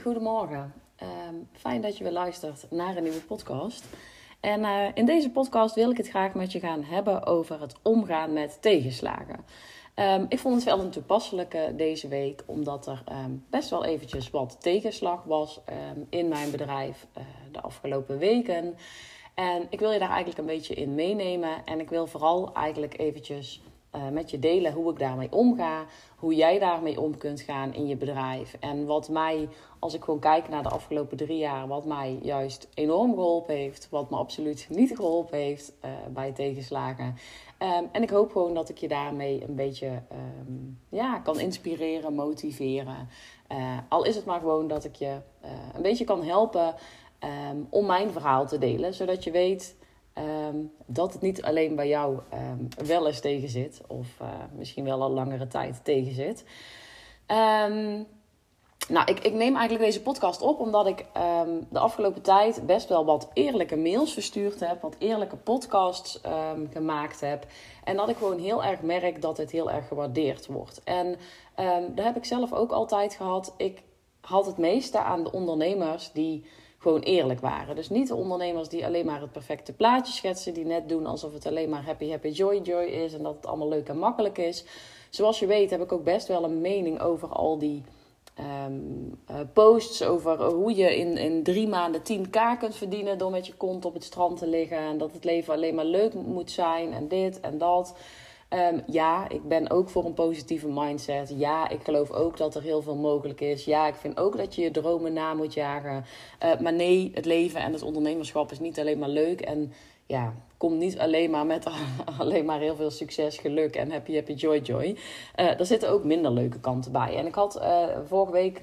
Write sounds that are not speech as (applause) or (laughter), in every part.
goedemorgen. Ehm, fijn dat je weer luistert naar een nieuwe podcast. En uh, in deze podcast wil ik het graag met je gaan hebben over het omgaan met tegenslagen. Um, ik vond het wel een toepasselijke deze week, omdat er um, best wel eventjes wat tegenslag was in mijn bedrijf uh, de afgelopen weken. En ik wil je daar eigenlijk een beetje in meenemen. En ik wil vooral eigenlijk eventjes uh, met je delen hoe ik daarmee omga. Hoe jij daarmee om kunt gaan in je bedrijf. En wat mij, als ik gewoon kijk naar de afgelopen drie jaar, wat mij juist enorm geholpen heeft. Wat me absoluut niet geholpen heeft uh, bij tegenslagen. Um, en ik hoop gewoon dat ik je daarmee een beetje um, ja, kan inspireren, motiveren. Uh, al is het maar gewoon dat ik je een beetje kan helpen um, om mijn verhaal te delen. Zodat je weet Um, dat het niet alleen bij jou um, wel eens tegen zit, of uh, misschien wel al langere tijd tegen zit. Um, nou, ik, ik neem eigenlijk deze podcast op omdat ik de afgelopen tijd best wel wat eerlijke mails verstuurd heb, wat eerlijke podcasts gemaakt heb. En dat ik gewoon heel erg merk dat het heel erg gewaardeerd wordt. En daar heb ik zelf ook altijd gehad. Ik had het meeste aan de ondernemers die gewoon eerlijk waren. Dus niet de ondernemers die alleen maar het perfecte plaatje schetsen, die net doen alsof het alleen maar happy, happy, joy, joy is en dat het allemaal leuk en makkelijk is. Zoals je weet heb ik ook best wel een mening over al die um, uh, posts over hoe je in, in drie maanden 10k kunt verdienen door met je kont op het strand te liggen en dat het leven alleen maar leuk moet zijn en dit en dat. Um, ja, ik ben ook voor een positieve mindset. Ja, ik geloof ook dat er heel veel mogelijk is. Ja, ik vind ook dat je je dromen na moet jagen. Uh, maar nee, het leven en het ondernemerschap is niet alleen maar leuk. En ja, komt niet alleen maar met (laughs) alleen maar heel veel succes, geluk en happy, happy, joy, joy. Uh, er zitten ook minder leuke kanten bij. En ik had uh, vorige week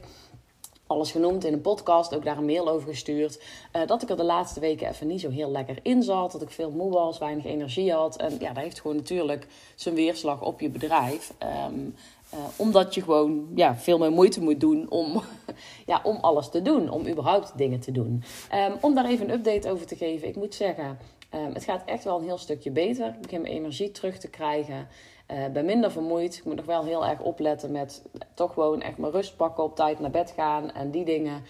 alles genoemd in een podcast, ook daar een mail over gestuurd. Uh, dat ik er de laatste weken even niet zo heel lekker in zat. Dat ik veel moe was, weinig energie had. En ja, dat heeft gewoon natuurlijk zijn weerslag op je bedrijf. Um, uh, omdat je gewoon ja, veel meer moeite moet doen om, (laughs) ja, om alles te doen. Om überhaupt dingen te doen. Um, om daar even een update over te geven. Ik moet zeggen, um, het gaat echt wel een heel stukje beter. Ik begin mijn energie terug te krijgen. Uh, ben minder vermoeid. Ik moet nog wel heel erg opletten met toch gewoon echt mijn rust pakken, op tijd naar bed gaan en die dingen.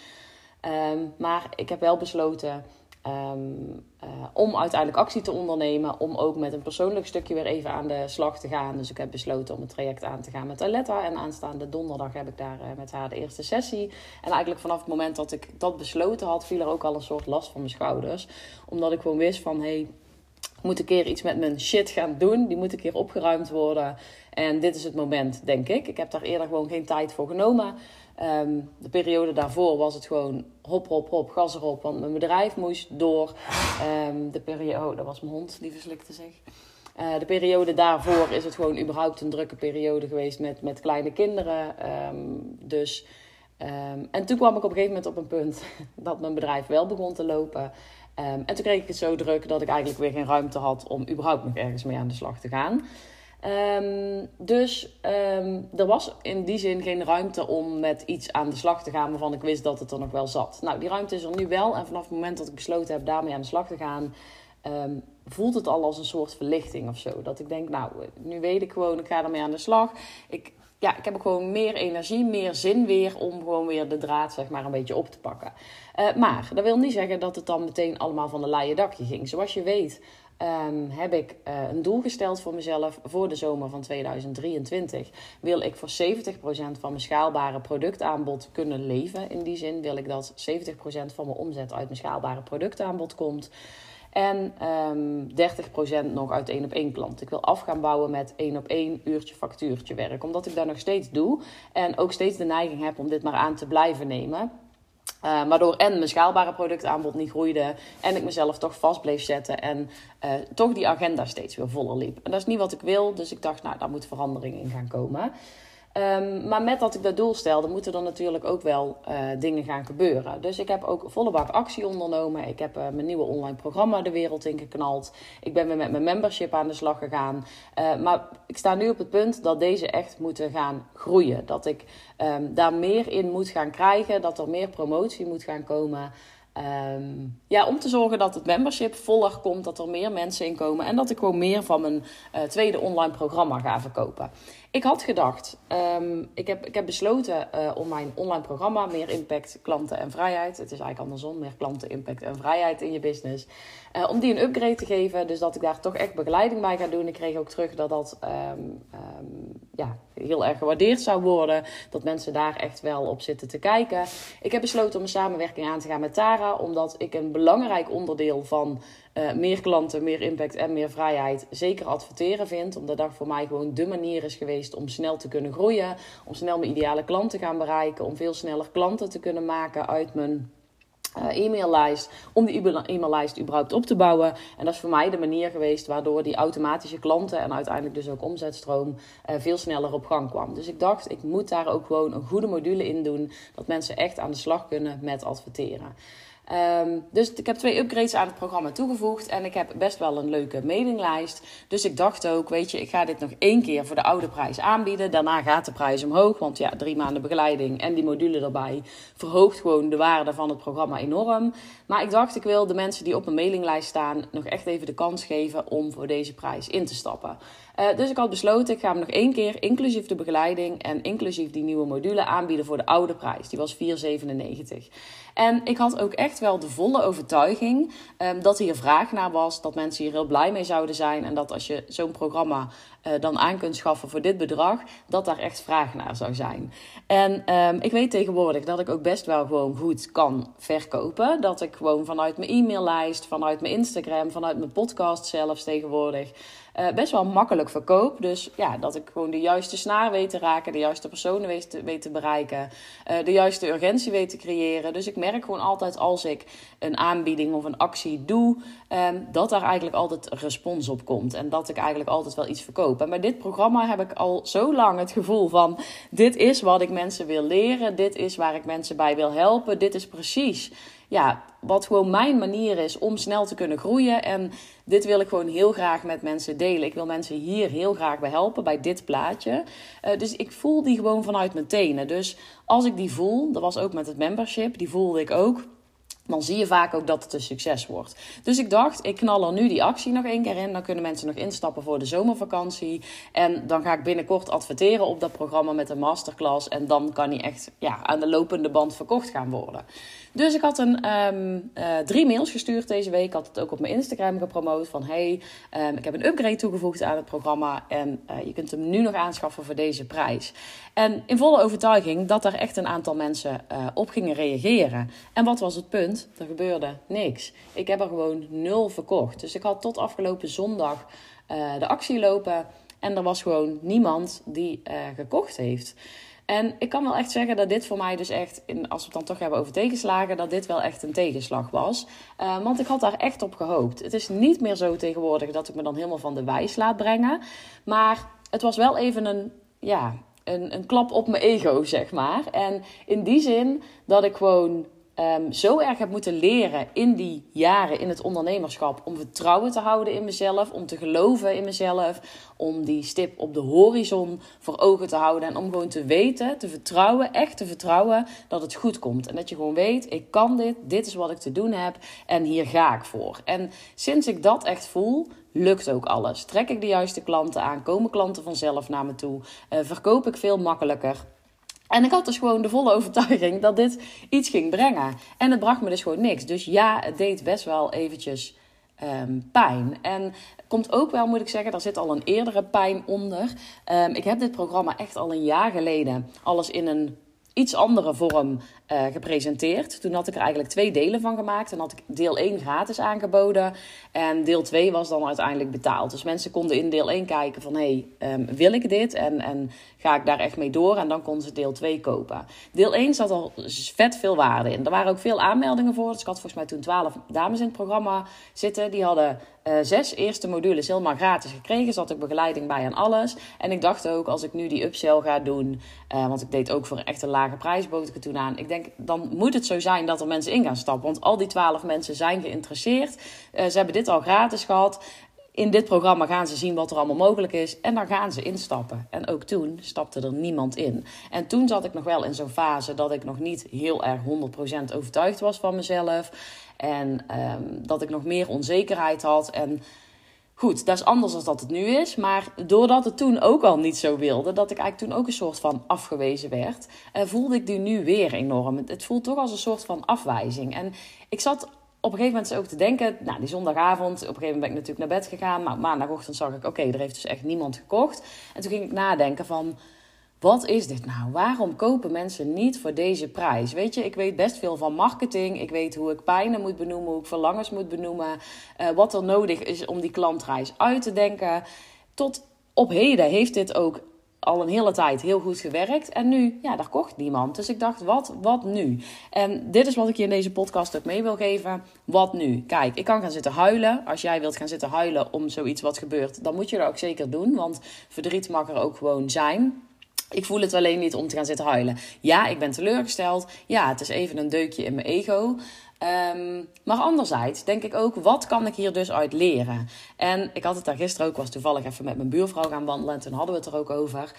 Um, maar ik heb wel besloten um, uh, om uiteindelijk actie te ondernemen. Om ook met een persoonlijk stukje weer even aan de slag te gaan. Dus ik heb besloten om het traject aan te gaan met Aletta. En aanstaande donderdag heb ik daar uh, met haar de eerste sessie. En eigenlijk vanaf het moment dat ik dat besloten had, viel er ook al een soort last van mijn schouders. Omdat ik gewoon wist van... Hey, ik moet een keer iets met mijn shit gaan doen. Die moet een keer opgeruimd worden. En dit is het moment, denk ik. Ik heb daar eerder gewoon geen tijd voor genomen. Um, de periode daarvoor was het gewoon hop, hop, hop, gas erop. Want mijn bedrijf moest door. Um, de periode, oh, dat was mijn hond die verslikte zich. Uh, de periode daarvoor is het gewoon überhaupt een drukke periode geweest met, met kleine kinderen. Um, dus, en toen kwam ik op een gegeven moment op een punt (laughs) dat mijn bedrijf wel begon te lopen. Um, en toen kreeg ik het zo druk dat ik eigenlijk weer geen ruimte had om überhaupt nog ergens mee aan de slag te gaan. Um, dus um, er was in die zin geen ruimte om met iets aan de slag te gaan waarvan ik wist dat het er nog wel zat. Nou, die ruimte is er nu wel. En vanaf het moment dat ik besloten heb daarmee aan de slag te gaan, um, voelt het al als een soort verlichting of zo. Dat ik denk, nou, nu weet ik gewoon, ik ga ermee aan de slag. Ik, ja, ik heb ook gewoon meer energie, meer zin weer om gewoon weer de draad zeg maar een beetje op te pakken. Uh, maar dat wil niet zeggen dat het dan meteen allemaal van de laaie dakje ging. Zoals je weet um, heb ik uh, een doel gesteld voor mezelf voor de zomer van 2023. Wil ik voor 70% van mijn schaalbare productaanbod kunnen leven. In die zin wil ik dat 70% van mijn omzet uit mijn schaalbare productaanbod komt. En um, ehm, 30% nog uit één op één klant. Ik wil af gaan bouwen met één op één uurtje factuurtje werk. Omdat ik dat nog steeds doe. En ook steeds de neiging heb om dit maar aan te blijven nemen. Uh, waardoor en mijn schaalbare productaanbod niet groeide. En ik mezelf toch vast bleef zetten. En uh, toch die agenda steeds weer voller liep. En dat is niet wat ik wil. Dus ik dacht, nou, daar moet verandering in gaan komen. Um, maar met dat ik dat doel stelde, moeten er natuurlijk ook wel uh, dingen gaan gebeuren. Dus ik heb ook volle bak actie ondernomen. Ik heb uh, mijn nieuwe online programma de wereld in geknald. Ik ben weer met mijn membership aan de slag gegaan. Uh, maar ik sta nu op het punt dat deze echt moeten gaan groeien. Dat ik um, daar meer in moet gaan krijgen. Dat er meer promotie moet gaan komen. Um, ja, om te zorgen dat het membership voller komt, dat er meer mensen in komen en dat ik gewoon meer van mijn tweede online programma ga verkopen. Ik had gedacht, um, ik, heb, ik heb besloten uh, om mijn online programma Meer Impact, Klanten en Vrijheid. Het is eigenlijk andersom, meer klanten, impact en vrijheid in je business. Uh, om die een upgrade te geven, dus dat ik daar toch echt begeleiding bij ga doen. Ik kreeg ook terug dat dat um, um, ja, heel erg gewaardeerd zou worden. Dat mensen daar echt wel op zitten te kijken. Ik heb besloten om een samenwerking aan te gaan met Tara, omdat ik een belangrijk onderdeel van uh, meer klanten, meer impact en meer vrijheid zeker adverteren vind. Omdat dat voor mij gewoon de manier is geweest om snel te kunnen groeien. Om snel mijn ideale klant te gaan bereiken. Om veel sneller klanten te kunnen maken uit mijn uh, e-maillijst. Om die e-maillijst überhaupt op te bouwen. En dat is voor mij de manier geweest waardoor die automatische klanten en uiteindelijk dus ook omzetstroom uh, veel sneller op gang kwam. Dus ik dacht, ik moet daar ook gewoon een goede module in doen. Dat mensen echt aan de slag kunnen met adverteren. Um, dus ik heb twee upgrades aan het programma toegevoegd. En ik heb best wel een leuke mailinglijst. Dus ik dacht ook, weet je, ik ga dit nog één keer voor de oude prijs aanbieden. Daarna gaat de prijs omhoog. Want ja, drie maanden begeleiding en die module erbij verhoogt gewoon de waarde van het programma enorm. Maar ik dacht, ik wil de mensen die op mijn mailinglijst staan nog echt even de kans geven om voor deze prijs in te stappen. Uh, dus ik had besloten, ik ga hem nog één keer, inclusief de begeleiding en inclusief die nieuwe module, aanbieden voor de oude prijs. Die was 4,97. En ik had ook echt wel de volle overtuiging um, dat hier vraag naar was, dat mensen hier heel blij mee zouden zijn en dat als je zo'n programma uh, dan aan kunt schaffen voor dit bedrag, dat daar echt vraag naar zou zijn. En um, ik weet tegenwoordig dat ik ook best wel gewoon goed kan verkopen. Dat ik gewoon vanuit mijn e-maillijst, vanuit mijn Instagram, vanuit mijn podcast zelfs tegenwoordig uh, best wel makkelijk verkoop. Dus ja, dat ik gewoon de juiste snaar weet te raken, de juiste personen weet te, weet te bereiken, uh, de juiste urgentie weet te creëren. Dus ik merk gewoon altijd als ik een aanbieding of een actie doe, um, dat daar eigenlijk altijd respons op komt. En dat ik eigenlijk altijd wel iets verkoop. En bij dit programma heb ik al zo lang het gevoel van: dit is wat ik mensen wil leren, dit is waar ik mensen bij wil helpen, dit is precies ja, wat gewoon mijn manier is om snel te kunnen groeien. En dit wil ik gewoon heel graag met mensen delen. Ik wil mensen hier heel graag bij helpen, bij dit plaatje. Uh, dus ik voel die gewoon vanuit mijn tenen. Dus als ik die voel, dat was ook met het membership, die voelde ik ook dan zie je vaak ook dat het een succes wordt. Dus ik dacht, ik knal er nu die actie nog één keer in. Dan kunnen mensen nog instappen voor de zomervakantie. En dan ga ik binnenkort adverteren op dat programma met een masterclass. En dan kan hij echt ja, aan de lopende band verkocht gaan worden. Dus ik had een, um, uh, drie mails gestuurd deze week. Ik had het ook op mijn Instagram gepromoot. Van hey, um, ik heb een upgrade toegevoegd aan het programma. En uh, je kunt hem nu nog aanschaffen voor deze prijs. En in volle overtuiging dat er echt een aantal mensen uh, op gingen reageren. En wat was het punt? Er gebeurde niks. Ik heb er gewoon nul verkocht. Dus ik had tot afgelopen zondag de actie lopen. En er was gewoon niemand die gekocht heeft. En ik kan wel echt zeggen dat dit voor mij dus echt, in, als we het dan toch hebben over tegenslagen, dat dit wel echt een tegenslag was. Uh, want ik had daar echt op gehoopt. Het is niet meer zo tegenwoordig dat ik me dan helemaal van de wijs laat brengen. Maar het was wel even een, ja, een, een klap op mijn ego, zeg maar. En in die zin dat ik gewoon um, zo erg heb moeten leren in die jaren in het ondernemerschap om vertrouwen te houden in mezelf, om te geloven in mezelf, om die stip op de horizon voor ogen te houden en om gewoon te weten, te vertrouwen, echt te vertrouwen dat het goed komt. En dat je gewoon weet, ik kan dit, dit is wat ik te doen heb en hier ga ik voor. En sinds ik dat echt voel, lukt ook alles. Trek ik de juiste klanten aan, komen klanten vanzelf naar me toe, uh, verkoop ik veel makkelijker. En ik had dus gewoon de volle overtuiging dat dit iets ging brengen. En het bracht me dus gewoon niks. Dus ja, het deed best wel eventjes um, pijn. En komt ook wel, moet ik zeggen, daar zit al een eerdere pijn onder. Um, ik heb dit programma echt al een jaar geleden alles in een iets andere vorm uh, gepresenteerd. Toen had ik er eigenlijk twee delen van gemaakt. En had ik deel 1 gratis aangeboden. En deel 2 was dan uiteindelijk betaald. Dus mensen konden in deel 1 kijken van... hé, hey, um, wil ik dit? En, en ga ik daar echt mee door? En dan konden ze deel 2 kopen. Deel 1 zat al vet veel waarde in. Er waren ook veel aanmeldingen voor. Dus ik had volgens mij toen 12 dames in het programma zitten. Die hadden uh, zes eerste modules helemaal gratis gekregen. Zat ik begeleiding bij en alles. En ik dacht ook, als ik nu die upsell ga doen... Uh, want ik deed ook voor een lage prijs, bood ik het toen aan. Ik denk, dan moet het zo zijn dat er mensen in gaan stappen. Want al die twaalf mensen zijn geïnteresseerd. Uh, ze hebben dit al gratis gehad. In dit programma gaan ze zien wat er allemaal mogelijk is. En dan gaan ze instappen. En ook toen stapte er niemand in. En toen zat ik nog wel in zo'n fase dat ik nog niet heel erg 100% overtuigd was van mezelf. En um, dat ik nog meer onzekerheid had. En Goed, dat is anders dan dat het nu is. Maar doordat het toen ook al niet zo wilde, dat ik eigenlijk toen ook een soort van afgewezen werd, uh, voelde ik die nu weer enorm. Het voelt toch als een soort van afwijzing. En ik zat op een gegeven moment ook te denken, nou die zondagavond, op een gegeven moment ben ik natuurlijk naar bed gegaan, maar maandagochtend zag ik, oké, er heeft dus echt niemand gekocht. En toen ging ik nadenken van, wat is dit nou? Waarom kopen mensen niet voor deze prijs? Weet je, ik weet best veel van marketing. Ik weet hoe ik pijnen moet benoemen, hoe ik verlangens moet benoemen. Uh, wat er nodig is om die klantreis uit te denken. Tot op heden heeft dit ook al een hele tijd heel goed gewerkt. En nu, ja, daar kocht niemand. Dus ik dacht, wat, wat nu? En dit is wat ik je in deze podcast ook mee wil geven. Wat nu? Kijk, ik kan gaan zitten huilen. Als jij wilt gaan zitten huilen om zoiets wat gebeurt, dan moet je dat ook zeker doen. Want verdriet mag er ook gewoon zijn. Ik voel het alleen niet om te gaan zitten huilen. Ja, ik ben teleurgesteld. Ja, het is even een deukje in mijn ego. Um, maar anderzijds denk ik ook, wat kan ik hier dus uit leren? En ik had het daar gisteren ook, was toevallig even met mijn buurvrouw gaan wandelen en toen hadden we het er ook over.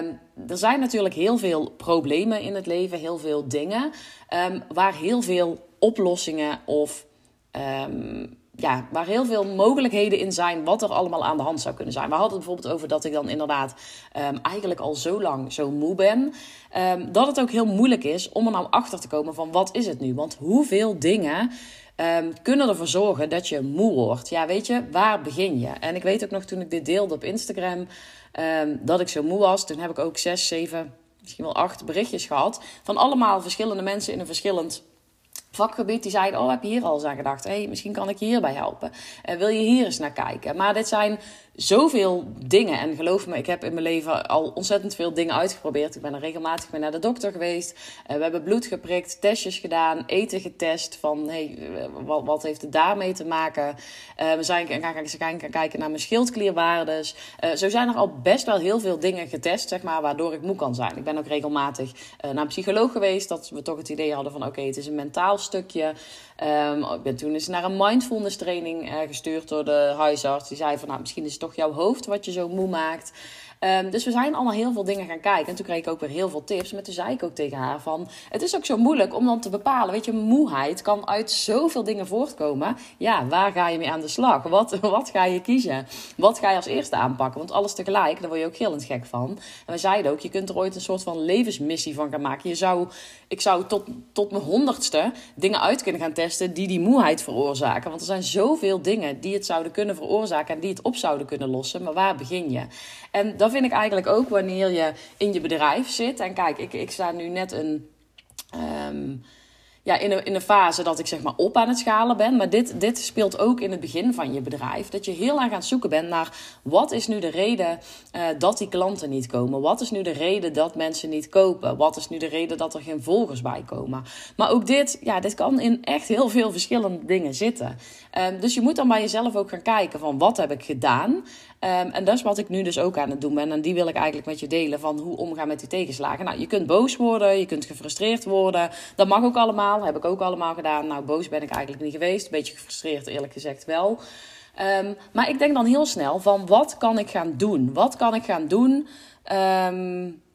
Um, er zijn natuurlijk heel veel problemen in het leven, heel veel dingen, um, waar heel veel oplossingen of ja, waar heel veel mogelijkheden in zijn wat er allemaal aan de hand zou kunnen zijn. We hadden het bijvoorbeeld over dat ik dan inderdaad um, eigenlijk al zo lang zo moe ben. Um, dat het ook heel moeilijk is om er nou achter te komen van wat is het nu? Want hoeveel dingen um, kunnen ervoor zorgen dat je moe wordt? Ja, weet je, waar begin je? En ik weet ook nog toen ik dit deelde op Instagram dat ik zo moe was. Toen heb ik ook zes, zeven, misschien wel acht berichtjes gehad van allemaal verschillende mensen in een verschillend vakgebied die zeiden: Oh, heb je hier al eens aan gedacht? hey, misschien kan ik je hierbij helpen. Uh, wil je hier eens naar kijken? Maar dit zijn zoveel dingen. En geloof me, ik heb in mijn leven al ontzettend veel dingen uitgeprobeerd. Ik ben er regelmatig mee naar de dokter geweest. Uh, we hebben bloed geprikt, testjes gedaan, eten getest. Van hey, wat, wat heeft het daarmee te maken? Uh, we zijn gaan, kijken naar mijn schildklierwaardes. zo zijn er al best wel heel veel dingen getest, zeg maar, waardoor ik moe kan zijn. Ik ben ook regelmatig naar een psycholoog geweest. Dat we toch het idee hadden van: oké, het is een mentaal stukje. Um, ik ben toen eens naar een mindfulness training gestuurd door de huisarts. Die zei van, nou, misschien is het toch jouw hoofd wat je zo moe maakt. Um, dus we zijn allemaal heel veel dingen gaan kijken. En toen kreeg ik ook weer heel veel tips. Maar toen zei ik ook tegen haar van... Het is ook zo moeilijk om dan te bepalen. Weet je, moeheid kan uit zoveel dingen voortkomen. Ja, waar ga je mee aan de slag? Wat, (laughs) wat ga je kiezen? Wat ga je als eerste aanpakken? Want alles tegelijk, daar word je ook gillend gek van. En we zeiden ook, je kunt er ooit een soort van levensmissie van gaan maken. Je zou, ik zou tot, tot mijn honderdste dingen uit kunnen gaan testen... die die moeheid veroorzaken. Want er zijn zoveel dingen die het zouden kunnen veroorzaken... en die het op zouden kunnen lossen. Maar waar begin je? En dat vind ik eigenlijk ook wanneer je in je bedrijf zit. En kijk, ik, ik sta nu net een. Um, ja, in, een, in een fase dat ik zeg maar op aan het schalen ben. Maar dit, dit speelt ook in het begin van je bedrijf. Dat je heel erg aan het zoeken bent naar wat is nu de reden uh, dat die klanten niet komen? Wat is nu de reden dat mensen niet kopen? Wat is nu de reden dat er geen volgers bij komen? Maar ook dit, ja, dit kan in echt heel veel verschillende dingen zitten. Um, dus je moet dan bij jezelf ook gaan kijken van wat heb ik gedaan? Um, en dat is wat ik nu dus ook aan het doen ben. En die wil ik eigenlijk met je delen van hoe omgaan met die tegenslagen. Nou, je kunt boos worden, je kunt gefrustreerd worden. Dat mag ook allemaal. Heb ik ook allemaal gedaan. Nou, boos ben ik eigenlijk niet geweest. Een beetje gefrustreerd, eerlijk gezegd wel. Um, maar ik denk dan heel snel van wat kan ik gaan doen? Wat kan ik gaan doen?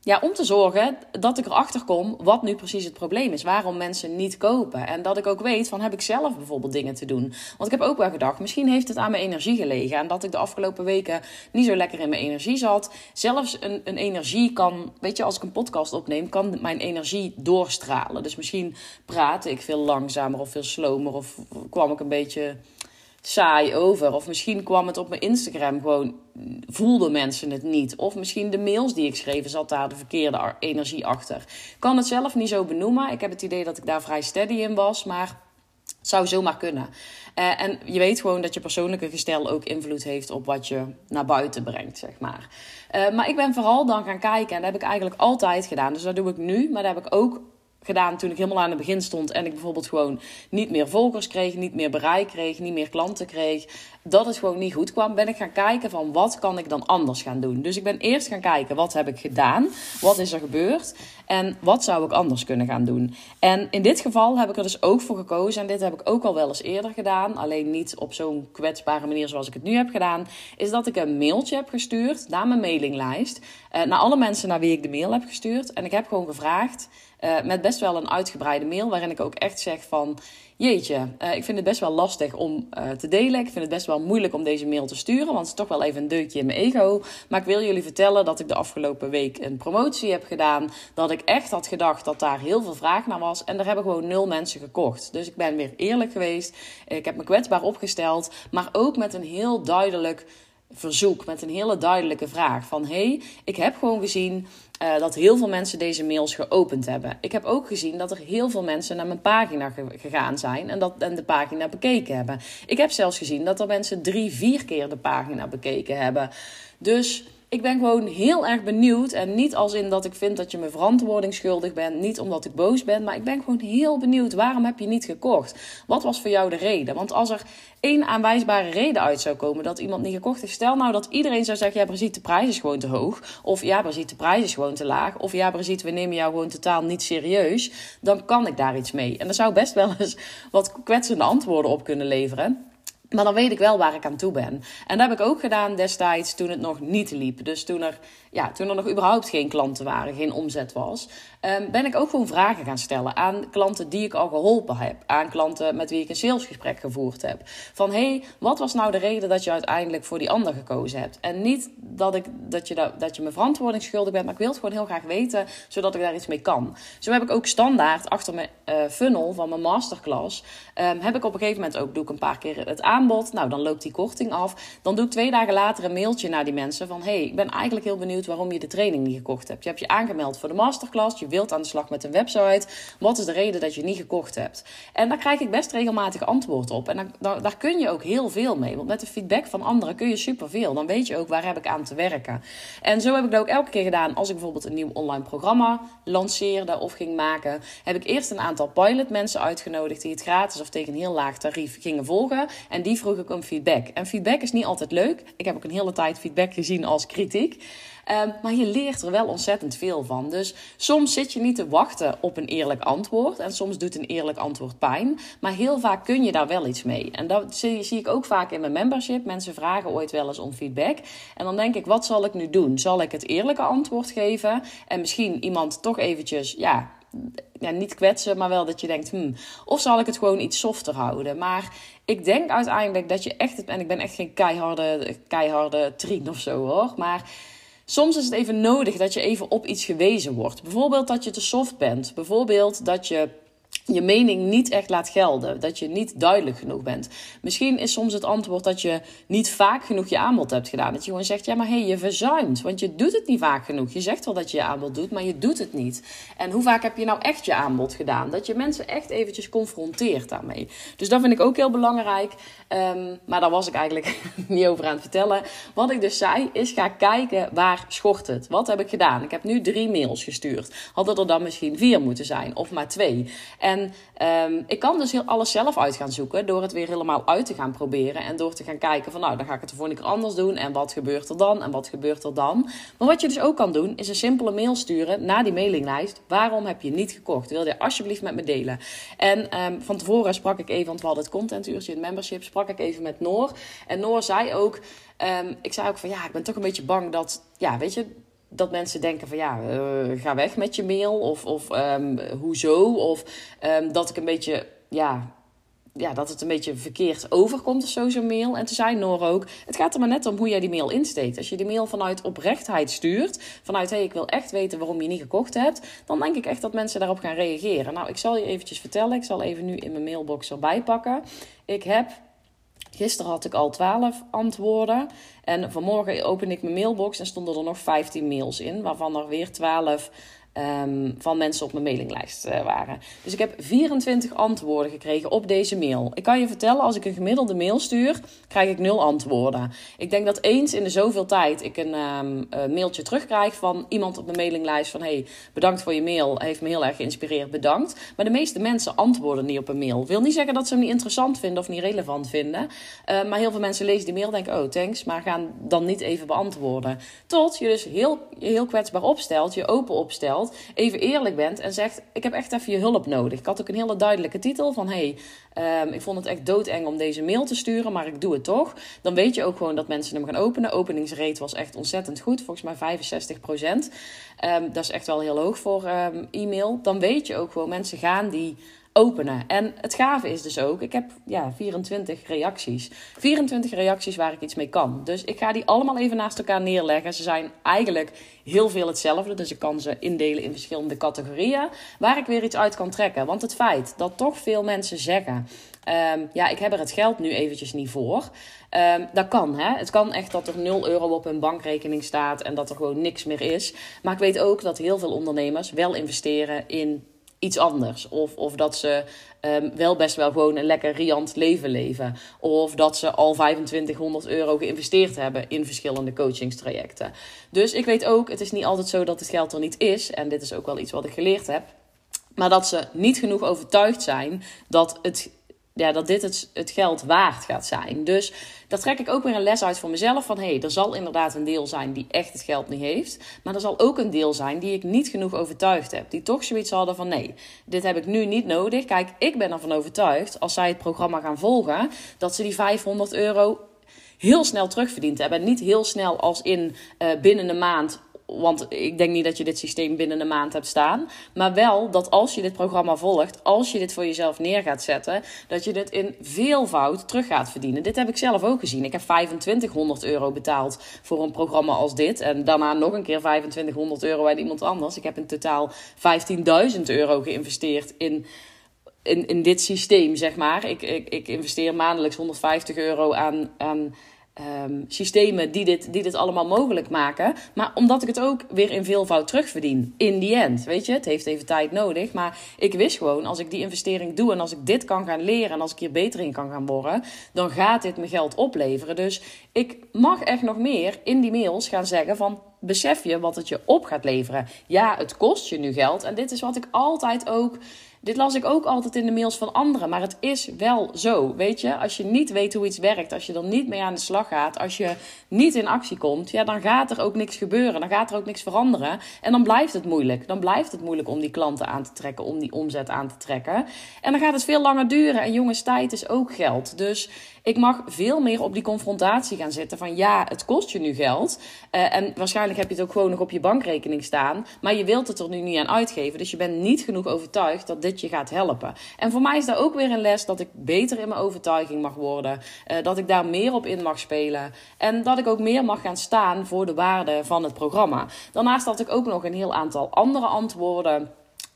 Ja, om te zorgen dat ik erachter kom wat nu precies het probleem is. Waarom mensen niet kopen. En dat ik ook weet van heb ik zelf bijvoorbeeld dingen te doen. Want ik heb ook wel gedacht, misschien heeft het aan mijn energie gelegen. En dat ik de afgelopen weken niet zo lekker in mijn energie zat. Zelfs een, een energie kan, weet je, als ik een podcast opneem, kan mijn energie doorstralen. Dus misschien praatte ik veel langzamer of veel slomer. Of kwam ik een beetje saai over. Of misschien kwam het op mijn Instagram gewoon, voelden mensen het niet. Of misschien de mails die ik schreef, zat daar de verkeerde energie achter. Ik kan het zelf niet zo benoemen. Ik heb het idee dat ik daar vrij steady in was, maar het zou zomaar kunnen. Uh, en je weet gewoon dat je persoonlijke gestel ook invloed heeft op wat je naar buiten brengt, zeg maar. Uh, maar ik ben vooral dan gaan kijken en dat heb ik eigenlijk altijd gedaan. Dus dat doe ik nu, maar dat heb ik ook gedaan toen ik helemaal aan het begin stond en ik bijvoorbeeld gewoon niet meer volgers kreeg, niet meer bereik kreeg, niet meer klanten kreeg, dat het gewoon niet goed kwam, ben ik gaan kijken van wat kan ik dan anders gaan doen. Dus ik ben eerst gaan kijken wat heb ik gedaan, wat is er gebeurd en wat zou ik anders kunnen gaan doen. En in dit geval heb ik er dus ook voor gekozen en dit heb ik ook al wel eens eerder gedaan, alleen niet op zo'n kwetsbare manier zoals ik het nu heb gedaan, is dat ik een mailtje heb gestuurd naar mijn mailinglijst, eh, naar alle mensen naar wie ik de mail heb gestuurd en ik heb gewoon gevraagd Uh, met best wel een uitgebreide mail waarin ik ook echt zeg van jeetje, uh, ik vind het best wel lastig om uh, te delen. Ik vind het best wel moeilijk om deze mail te sturen, want het is toch wel even een deukje in mijn ego. Maar ik wil jullie vertellen dat ik de afgelopen week een promotie heb gedaan. Dat ik echt had gedacht dat daar heel veel vraag naar was. En er hebben gewoon nul mensen gekocht. Dus ik ben weer eerlijk geweest. Ik heb me kwetsbaar opgesteld, maar ook met een heel duidelijk verzoek met een hele duidelijke vraag. Van hey, ik heb gewoon gezien uh, dat heel veel mensen deze mails geopend hebben. Ik heb ook gezien dat er heel veel mensen naar mijn pagina gegaan zijn en, dat, en de pagina bekeken hebben. Ik heb zelfs gezien dat er mensen drie, vier keer de pagina bekeken hebben. Dus ik ben gewoon heel erg benieuwd. En niet als in dat ik vind dat je me verantwoording schuldig bent. Niet omdat ik boos ben. Maar ik ben gewoon heel benieuwd. Waarom heb je niet gekocht? Wat was voor jou de reden? Want als er één aanwijsbare reden uit zou komen dat iemand niet gekocht heeft. Stel nou dat iedereen zou zeggen: ja, Brigitte, de prijs is gewoon te hoog. Of ja, Brigitte, de prijs is gewoon te laag. Of ja, Brigitte, we nemen jou gewoon totaal niet serieus. Dan kan ik daar iets mee. En er zou best wel eens wat kwetsende antwoorden op kunnen leveren. Maar dan weet ik wel waar ik aan toe ben. En dat heb ik ook gedaan destijds toen het nog niet liep. Dus toen er, ja, toen er nog überhaupt geen klanten waren, geen omzet was. Um, ben ik ook gewoon vragen gaan stellen aan klanten die ik al geholpen heb. Aan klanten met wie ik een salesgesprek gevoerd heb. Van hé, hey, wat was nou de reden dat je uiteindelijk voor die ander gekozen hebt? En niet dat, ik, dat, je, dat, dat je me verantwoording schuldig bent, maar ik wil het gewoon heel graag weten, zodat ik daar iets mee kan. Zo heb ik ook standaard achter mijn uh, funnel van mijn masterclass. Um, heb ik op een gegeven moment ook, doe ik een paar keer het Nou, dan loopt die korting af. Dan doe ik twee dagen later een mailtje naar die mensen van hey, ik ben eigenlijk heel benieuwd waarom je de training niet gekocht hebt. Je hebt je aangemeld voor de masterclass, je wilt aan de slag met een website. Wat is de reden dat je niet gekocht hebt? En daar krijg ik best regelmatig antwoord op. En daar, daar kun je ook heel veel mee. Want met de feedback van anderen kun je superveel. Dan weet je ook waar heb ik aan te werken. En zo heb ik dat ook elke keer gedaan. Als ik bijvoorbeeld een nieuw online programma lanceerde of ging maken, heb ik eerst een aantal pilot mensen uitgenodigd die het gratis of tegen een heel laag tarief gingen volgen. En die vroeg ik om feedback. En feedback is niet altijd leuk. Ik heb ook een hele tijd feedback gezien als kritiek. Ehm, maar je leert er wel ontzettend veel van. Dus soms zit je niet te wachten op een eerlijk antwoord. En soms doet een eerlijk antwoord pijn. Maar heel vaak kun je daar wel iets mee. En dat zie, zie ik ook vaak in mijn membership. Mensen vragen ooit wel eens om feedback. En dan denk ik, wat zal ik nu doen? Zal ik het eerlijke antwoord geven? En misschien iemand toch eventjes, ja, ja, niet kwetsen, maar wel dat je denkt, hmm, of zal ik het gewoon iets softer houden? Maar ik denk uiteindelijk dat je echt, en ik ben echt geen keiharde, keiharde trien of zo hoor, maar Soms is het even nodig dat je even op iets gewezen wordt. Bijvoorbeeld dat je te soft bent. Bijvoorbeeld dat je je mening niet echt laat gelden. Dat je niet duidelijk genoeg bent. Misschien is soms het antwoord dat je niet vaak genoeg je aanbod hebt gedaan. Dat je gewoon zegt, ja maar hé, hey, je verzuimt. Want je doet het niet vaak genoeg. Je zegt wel dat je je aanbod doet, maar je doet het niet. En hoe vaak heb je nou echt je aanbod gedaan? Dat je mensen echt eventjes confronteert daarmee. Dus dat vind ik ook heel belangrijk. Um, maar daar was ik eigenlijk (laughs) niet over aan het vertellen. Wat ik dus zei, is ga kijken waar schort het. Wat heb ik gedaan? Ik heb nu drie mails gestuurd. Hadden er dan misschien vier moeten zijn, of maar twee. En um, ik kan dus heel alles zelf uit gaan zoeken door het weer helemaal uit te gaan proberen. En door te gaan kijken van nou, dan ga ik het de volgende keer anders doen. En wat gebeurt er dan? En wat gebeurt er dan? Maar wat je dus ook kan doen, is een simpele mail sturen naar die mailinglijst. Waarom heb je niet gekocht? Wil je alsjeblieft met me delen? En um, van tevoren sprak ik even, want we hadden het contentuurtje, het membership, sprak ik even met Noor. En Noor zei ook, um, ik zei ook van ja, ik ben toch een beetje bang dat, ja, weet je dat mensen denken van ja, uh, ga weg met je mail. Of, of um, hoezo. Of um, dat ik een beetje, ja, ja, dat het een beetje verkeerd overkomt of zo, zo'n mail. En toen zei Noor ook, het gaat er maar net om hoe jij die mail insteekt. Als je die mail vanuit oprechtheid stuurt, vanuit hé, hey, ik wil echt weten waarom je niet gekocht hebt, dan denk ik echt dat mensen daarop gaan reageren. Nou, ik zal je eventjes vertellen, ik zal even nu in mijn mailbox erbij pakken. Ik heb Gisteren had ik al 12 antwoorden. En vanmorgen opende ik mijn mailbox en stonden er nog 15 mails in, waarvan er weer 12 um, van mensen op mijn mailinglijst uh, waren. Dus ik heb 24 antwoorden gekregen op deze mail. Ik kan je vertellen, als ik een gemiddelde mail stuur, krijg ik nul antwoorden. Ik denk dat eens in de zoveel tijd ik een um, uh, mailtje terugkrijg van iemand op mijn mailinglijst van hey, bedankt voor je mail, heeft me heel erg geïnspireerd, bedankt. Maar de meeste mensen antwoorden niet op een mail. Wil niet zeggen dat ze hem niet interessant vinden of niet relevant vinden. Uh, maar heel veel mensen lezen die mail denken, oh thanks, maar gaan dan niet even beantwoorden. Tot je dus heel, heel kwetsbaar opstelt, je open opstelt even eerlijk bent en zegt: Ik heb echt even je hulp nodig. Ik had ook een hele duidelijke titel van: Hey, um, ik vond het echt doodeng om deze mail te sturen, maar ik doe het toch. Dan weet je ook gewoon dat mensen hem gaan openen. Openingsrate was echt ontzettend goed, volgens mij 65 procent. Um, dat is echt wel heel hoog voor um, e-mail. Dan weet je ook gewoon, mensen gaan die openen. En het gave is dus ook, ik heb ja, 24 reacties. 24 reacties waar ik iets mee kan. Dus ik ga die allemaal even naast elkaar neerleggen. Ze zijn eigenlijk heel veel hetzelfde. Dus ik kan ze indelen in verschillende categorieën. Waar ik weer iets uit kan trekken. Want het feit dat toch veel mensen zeggen... Um, ja, ik heb er het geld nu eventjes niet voor. Um, dat kan, hè. Het kan echt dat er 0 euro op hun bankrekening staat en dat er gewoon niks meer is. Maar ik weet ook dat heel veel ondernemers wel investeren in iets anders. Of, of dat ze um, wel best wel gewoon een lekker riant leven leven. Of dat ze al 2500 euro geïnvesteerd hebben in verschillende coachingstrajecten. Dus ik weet ook, het is niet altijd zo dat het geld er niet is. En dit is ook wel iets wat ik geleerd heb. Maar dat ze niet genoeg overtuigd zijn dat het ja, dat dit het, het geld waard gaat zijn. Dus daar trek ik ook weer een les uit voor mezelf. Van hé, hey, er zal inderdaad een deel zijn die echt het geld niet heeft. Maar er zal ook een deel zijn die ik niet genoeg overtuigd heb. Die toch zoiets hadden van nee, dit heb ik nu niet nodig. Kijk, ik ben ervan overtuigd als zij het programma gaan volgen, dat ze die 500 euro heel snel terugverdiend hebben. Niet heel snel als in uh, binnen een maand want ik denk niet dat je dit systeem binnen een maand hebt staan. Maar wel dat als je dit programma volgt, als je dit voor jezelf neer gaat zetten, dat je dit in veelvoud terug gaat verdienen. Dit heb ik zelf ook gezien. Ik heb 2500 euro betaald voor een programma als dit. En daarna nog een keer 2500 euro bij iemand anders. Ik heb in totaal 15.000 euro geïnvesteerd in in, in dit systeem, zeg maar. Ik, ik, ik investeer maandelijks 150 euro aan, aan um, systemen die dit, die dit allemaal mogelijk maken. Maar omdat ik het ook weer in veelvoud terugverdien. In die end. Weet je, het heeft even tijd nodig. Maar ik wist gewoon, als ik die investering doe en als ik dit kan gaan leren en als ik hier beter in kan gaan worden, dan gaat dit me geld opleveren. Dus ik mag echt nog meer in die mails gaan zeggen van besef je wat het je op gaat leveren. Ja, het kost je nu geld. En dit is wat ik altijd ook dit las ik ook altijd in de mails van anderen, maar het is wel zo. Weet je, als je niet weet hoe iets werkt, als je er niet mee aan de slag gaat, als je niet in actie komt, ja, dan gaat er ook niks gebeuren. Dan gaat er ook niks veranderen. En dan blijft het moeilijk. Dan blijft het moeilijk om die klanten aan te trekken, om die omzet aan te trekken. En dan gaat het veel langer duren. En jongens, tijd is ook geld. Dus ik mag veel meer op die confrontatie gaan zitten van ja, het kost je nu geld. Uh, en waarschijnlijk heb je het ook gewoon nog op je bankrekening staan. Maar je wilt het er nu niet aan uitgeven. Dus je bent niet genoeg overtuigd dat dit je gaat helpen. En voor mij is daar ook weer een les dat ik beter in mijn overtuiging mag worden. Uh, dat ik daar meer op in mag spelen. En dat ik ook meer mag gaan staan voor de waarde van het programma. Daarnaast had ik ook nog een heel aantal andere antwoorden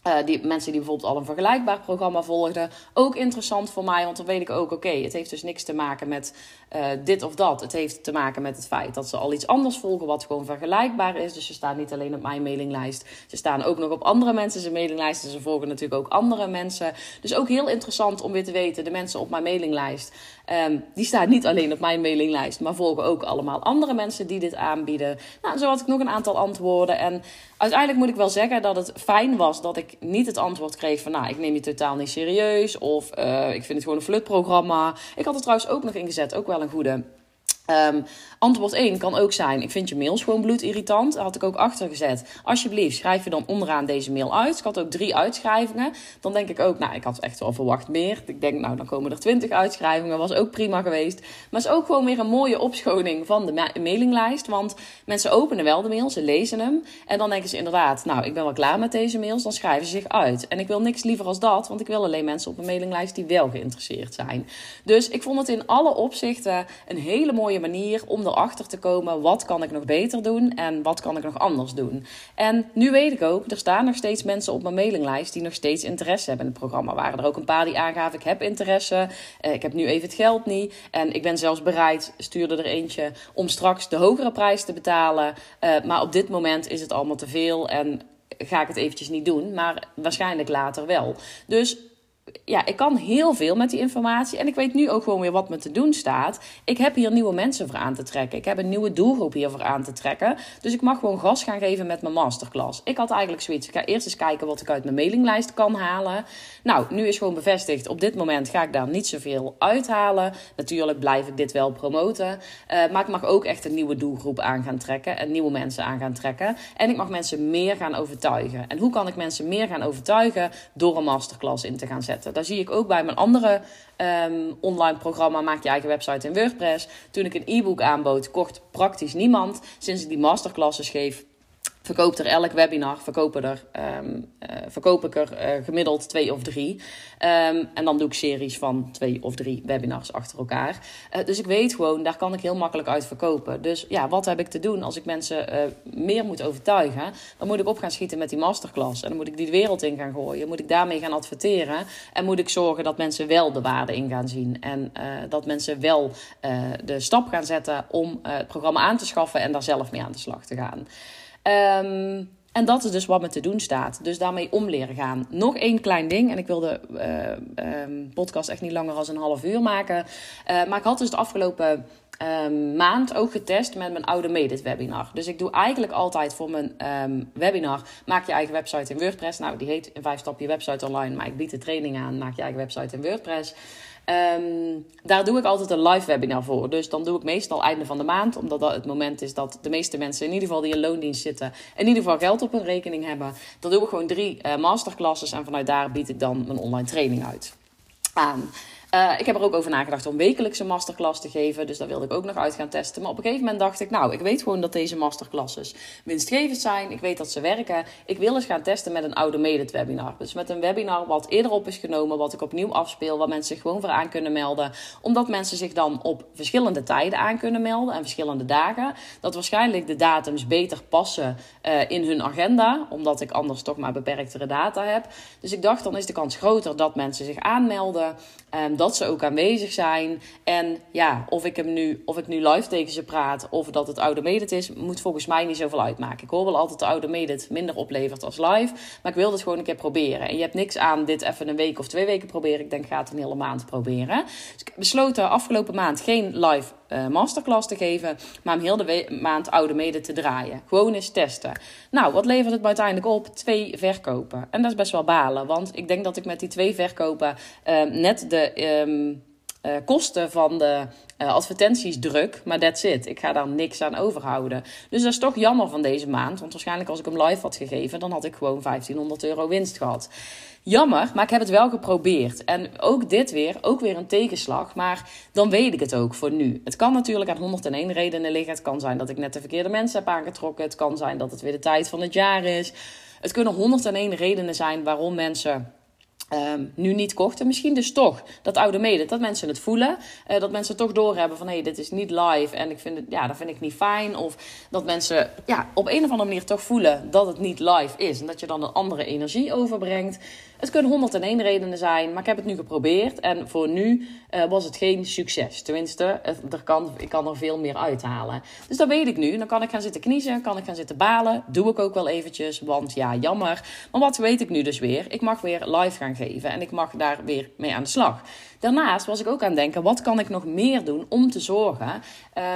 uh, die mensen die bijvoorbeeld al een vergelijkbaar programma volgden. Ook interessant voor mij, want dan weet ik ook, oké, het heeft dus niks te maken met uh, dit of dat. Het heeft te maken met het feit dat ze al iets anders volgen wat gewoon vergelijkbaar is. Dus ze staan niet alleen op mijn mailinglijst, ze staan ook nog op andere mensen zijn mailinglijst. Dus ze volgen natuurlijk ook andere mensen. Dus ook heel interessant om weer te weten, de mensen op mijn mailinglijst, um, die staan niet alleen op mijn mailinglijst, maar volgen ook allemaal andere mensen die dit aanbieden. Nou, zo had ik nog een aantal antwoorden en uiteindelijk moet ik wel zeggen dat het fijn was dat ik niet het antwoord kreeg van, nou, ik neem je totaal niet serieus. Of uh, ik vind het gewoon een flutprogramma. Ik had er trouwens ook nog ingezet, ook wel een goede. Um, antwoord 1 kan ook zijn: Ik vind je mails gewoon bloedirritant. Daar had ik ook achter gezet. Alsjeblieft, schrijf je dan onderaan deze mail uit. Ik had ook drie uitschrijvingen. Dan denk ik ook, nou, ik had echt wel verwacht meer. Ik denk, nou, dan komen er twintig uitschrijvingen. Was ook prima geweest. Maar het is ook gewoon weer een mooie opschoning van de ma mailinglijst. Want mensen openen wel de mail, ze lezen hem. En dan denken ze inderdaad, nou, ik ben wel klaar met deze mails. Dan schrijven ze zich uit. En ik wil niks liever als dat, want ik wil alleen mensen op een mailinglijst die wel geïnteresseerd zijn. Dus ik vond het in alle opzichten een hele mooie manier om erachter te komen wat kan ik nog beter doen en wat kan ik nog anders doen. En nu weet ik ook, er staan nog steeds mensen op mijn mailinglijst die nog steeds interesse hebben in het programma. Waren er ook een paar die aangaven, ik heb interesse, eh, ik heb nu even het geld niet en ik ben zelfs bereid, stuurde er eentje, om straks de hogere prijs te betalen. Uh, maar op dit moment is het allemaal te veel en ga ik het eventjes niet doen, maar waarschijnlijk later wel. Dus ja, ik kan heel veel met die informatie. En ik weet nu ook gewoon weer wat me te doen staat. Ik heb hier nieuwe mensen voor aan te trekken. Ik heb een nieuwe doelgroep hier voor aan te trekken. Dus ik mag gewoon gas gaan geven met mijn masterclass. Ik had eigenlijk zoiets. Ik ga eerst eens kijken wat ik uit mijn mailinglijst kan halen. Nou, nu is gewoon bevestigd. Op dit moment ga ik daar niet zoveel uithalen. Natuurlijk blijf ik dit wel promoten. Uh, maar ik mag ook echt een nieuwe doelgroep aan gaan trekken. En nieuwe mensen aan gaan trekken. En ik mag mensen meer gaan overtuigen. En hoe kan ik mensen meer gaan overtuigen? Door een masterclass in te gaan zetten. Daar zie ik ook bij mijn andere ehm, online programma Maak je eigen website in WordPress. Toen ik een e-book aanbood, kocht praktisch niemand. Sinds ik die masterclasses geef, verkoopt er elk webinar, verkopen er, um, verkoop ik er uh, gemiddeld twee of drie. Um, en dan doe ik series van twee of drie webinars achter elkaar. Uh, dus ik weet gewoon, daar kan ik heel makkelijk uit verkopen. Dus ja, wat heb ik te doen als ik mensen meer moet overtuigen? Dan moet ik op gaan schieten met die masterclass. En dan moet ik die de wereld in gaan gooien. Moet ik daarmee gaan adverteren. En moet ik zorgen dat mensen wel de waarde in gaan zien. En dat mensen wel de stap gaan zetten om het programma aan te schaffen en daar zelf mee aan de slag te gaan. Um, en dat is dus wat me te doen staat. Dus daarmee om leren gaan. Nog één klein ding. En ik wil de uh, um, podcast echt niet langer dan een half uur maken. Uh, maar ik had dus de afgelopen um, maand ook getest met mijn oude Medit webinar. Dus ik doe eigenlijk altijd voor mijn webinar... Maak je eigen website in WordPress. Nou, die heet in vijf stappen je website online. Maar ik bied de training aan. Maak je eigen website in WordPress. Um, daar doe ik altijd een live webinar voor. Dus dan doe ik meestal einde van de maand, omdat dat het moment is dat de meeste mensen, in ieder geval die in loondienst zitten, in ieder geval geld op hun rekening hebben. Dan doe ik gewoon drie uh, masterclasses en vanuit daar bied ik dan mijn online training uit aan. Uh, ik heb er ook over nagedacht om wekelijks een masterclass te geven. Dus daar wilde ik ook nog uit gaan testen. Maar op een gegeven moment dacht ik, nou, ik weet gewoon dat deze masterclasses winstgevend zijn. Ik weet dat ze werken. Ik wil eens gaan testen met een oude medit webinar. Dus met een webinar wat eerder op is genomen, wat ik opnieuw afspeel, waar mensen zich gewoon voor aan kunnen melden. Omdat mensen zich dan op verschillende tijden aan kunnen melden en verschillende dagen. Dat waarschijnlijk de datums beter passen uh, in hun agenda, omdat ik anders toch maar beperktere data heb. Dus ik dacht, dan is de kans groter dat mensen zich aanmelden. Um, dat ze ook aanwezig zijn. En ja, of ik, hem nu, of ik nu live tegen ze praat of dat het oude medit is, moet volgens mij niet zoveel uitmaken. Ik hoor wel altijd de oude medit minder oplevert als live. Maar ik wil het gewoon een keer proberen. En je hebt niks aan dit even een week of twee weken proberen. Ik denk, ga het een hele maand proberen. Dus ik besloot afgelopen maand geen live uh, masterclass te geven, maar om heel de maand oude mede te draaien. Gewoon eens testen. Nou, wat levert het me uiteindelijk op? Twee verkopen. En dat is best wel balen, want ik denk dat ik met die twee verkopen uh, net de. Um, uh, kosten van de uh, advertenties druk, maar that's it. Ik ga daar niks aan overhouden. Dus dat is toch jammer van deze maand, want waarschijnlijk als ik hem live had gegeven, dan had ik gewoon 1500 euro winst gehad. Jammer, maar ik heb het wel geprobeerd. En ook dit weer, ook weer een tegenslag. Maar dan weet ik het ook voor nu. Het kan natuurlijk aan 101 redenen liggen. Het kan zijn dat ik net de verkeerde mensen heb aangetrokken. Het kan zijn dat het weer de tijd van het jaar is. Het kunnen 101 redenen zijn waarom mensen Um, nu niet kochten. Misschien dus toch dat oude mede, dat mensen het voelen. Uh, dat mensen toch doorhebben van hé, hey, dit is niet live en ik vind het, ja, dat vind ik niet fijn. Of dat mensen ja, op een of andere manier toch voelen dat het niet live is. En dat je dan een andere energie overbrengt. Het kunnen 101 redenen zijn, maar ik heb het nu geprobeerd. En voor nu uh, was het geen succes. Tenminste, er kan, ik kan er veel meer uithalen. Dus dat weet ik nu. Dan kan ik gaan zitten kniezen, kan ik gaan zitten balen. Doe ik ook wel eventjes, want ja, jammer. Maar wat weet ik nu dus weer? Ik mag weer live gaan geven en ik mag daar weer mee aan de slag. Daarnaast was ik ook aan het denken, wat kan ik nog meer doen om te zorgen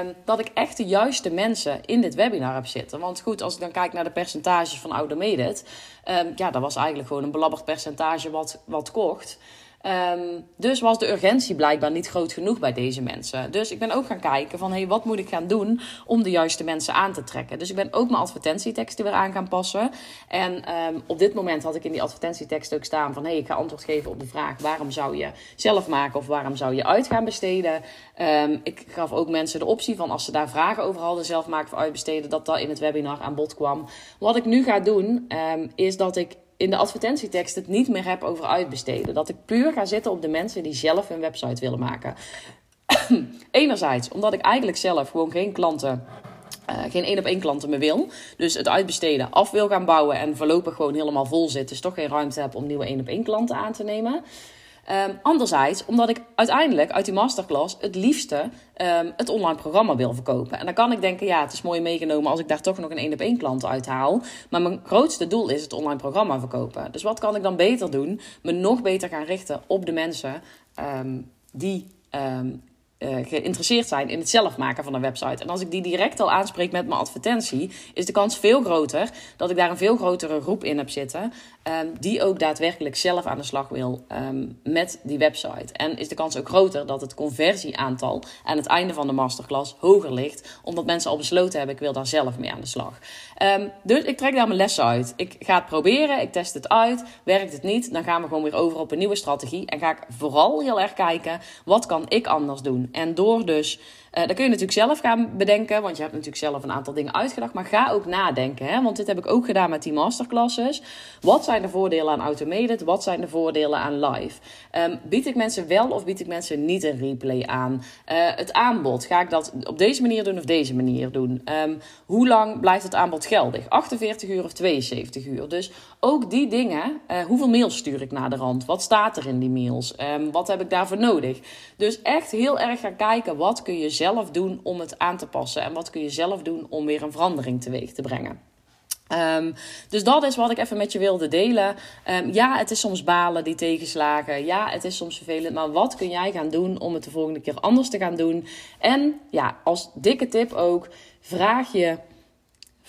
um, dat ik echt de juiste mensen in dit webinar heb zitten. Want goed, als ik dan kijk naar de percentages van oude um, ja, dat was eigenlijk gewoon een belabberd percentage wat, wat kocht. Um, dus was de urgentie blijkbaar niet groot genoeg bij deze mensen. Dus ik ben ook gaan kijken van, hey, wat moet ik gaan doen om de juiste mensen aan te trekken? Dus ik ben ook mijn advertentieteksten weer aan gaan passen. En um, op dit moment had ik in die advertentietekst ook staan van, hey, ik ga antwoord geven op de vraag, waarom zou je zelf maken of waarom zou je uit gaan besteden? Um, ik gaf ook mensen de optie van, als ze daar vragen over hadden, zelf maken of uitbesteden, dat dat in het webinar aan bod kwam. Wat ik nu ga doen, is dat ik in de advertentietekst het niet meer heb over uitbesteden. Dat ik puur ga zitten op de mensen die zelf hun website willen maken. (clears throat) Enerzijds omdat ik eigenlijk zelf gewoon geen klanten. Uh, geen één op één klanten meer wil. Dus het uitbesteden af wil gaan bouwen en voorlopig gewoon helemaal vol zit. Dus toch geen ruimte heb om nieuwe één op één klanten aan te nemen. Um, anderzijds, omdat ik uiteindelijk uit die masterclass het liefste um, het online programma wil verkopen. En dan kan ik denken, ja, het is mooi meegenomen als ik daar toch nog een één op één klant uithaal. Maar mijn grootste doel is het online programma verkopen. Dus wat kan ik dan beter doen? Me nog beter gaan richten op de mensen um, die uh, geïnteresseerd zijn in het zelf maken van een website. En als ik die direct al aanspreek met mijn advertentie, is de kans veel groter dat ik daar een veel grotere groep in heb zitten. Um, die ook daadwerkelijk zelf aan de slag wil um, met die website. En is de kans ook groter dat het conversieaantal aan het einde van de masterclass hoger ligt, omdat mensen al besloten hebben: ik wil daar zelf mee aan de slag. Um, dus ik trek daar mijn lessen uit. Ik ga het proberen, ik test het uit. Werkt het niet, dan gaan we gewoon weer over op een nieuwe strategie. En ga ik vooral heel erg kijken: wat kan ik anders doen? En door dus uh, kun je natuurlijk zelf gaan bedenken, want je hebt natuurlijk zelf een aantal dingen uitgedacht. Maar ga ook nadenken, hè? want dit heb ik ook gedaan met die masterclasses. Wat zijn de voordelen aan automated? Wat zijn de voordelen aan live? Um, bied ik mensen wel of bied ik mensen niet een replay aan? Uh, het aanbod, ga ik dat op deze manier doen of deze manier doen? Um, hoe lang blijft het aanbod geldig? 48 uur of 72 uur? Dus ook die dingen, uh, hoeveel mails stuur ik naar de rand? Wat staat er in die mails? Um, wat heb ik daarvoor nodig? Dus echt heel erg gaan kijken, wat kun je zelf doen om het aan te passen? En wat kun je zelf doen om weer een verandering teweeg te brengen? Um, dus dat is wat ik even met je wilde delen. Um, ja, het is soms balen, die tegenslagen. Ja, het is soms vervelend. Maar wat kun jij gaan doen om het de volgende keer anders te gaan doen? En ja, als dikke tip ook, vraag je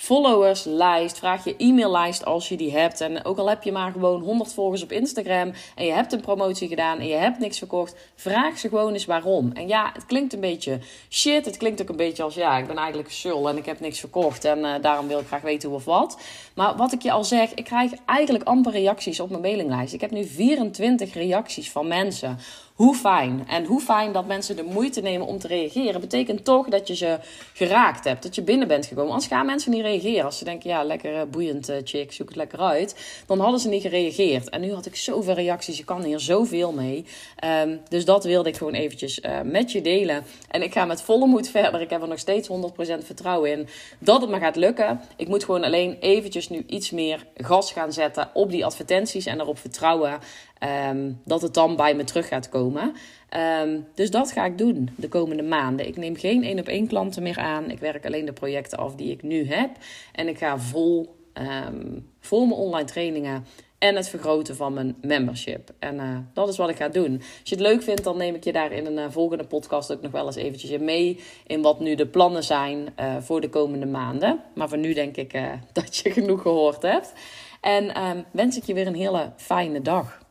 followerslijst. Vraag je e-maillijst als je die hebt. En ook al heb je maar gewoon 100 volgers op Instagram. En je hebt een promotie gedaan en je hebt niks verkocht. Vraag ze gewoon eens waarom. En ja, het klinkt een beetje shit. Het klinkt ook een beetje als ja, ik ben eigenlijk een sul en ik heb niks verkocht. En uh, daarom wil ik graag weten hoe of wat. Maar wat ik je al zeg, ik krijg eigenlijk amper reacties op mijn mailinglijst. Ik heb nu 24 reacties van mensen hoe fijn. En hoe fijn dat mensen de moeite nemen om te reageren, betekent toch dat je ze geraakt hebt. Dat je binnen bent gekomen. Anders gaan mensen niet reageren. Als ze denken, ja, lekker eh, boeiend uh, chick, zoek het lekker uit. Dan hadden ze niet gereageerd. En nu had ik zoveel reacties. Je kan hier zoveel mee. Um, dus dat wilde ik gewoon eventjes uh, met je delen. En ik ga met volle moed verder. Ik heb er nog steeds 100% vertrouwen in dat het me gaat lukken. Ik moet gewoon alleen eventjes nu iets meer gas gaan zetten op die advertenties. En erop vertrouwen Um, dat het dan bij me terug gaat komen. Um, dus dat ga ik doen de komende maanden. Ik neem geen één op één klanten meer aan. Ik werk alleen de projecten af die ik nu heb. En ik ga vol, um, vol mijn online trainingen en het vergroten van mijn membership. En uh, dat is wat ik ga doen. Als je het leuk vindt, dan neem ik je daar in een uh, volgende podcast ook nog wel eens eventjes in mee. In wat nu de plannen zijn uh, voor de komende maanden. Maar voor nu denk ik (laughs) dat je genoeg gehoord hebt. En wens ik je weer een hele fijne dag.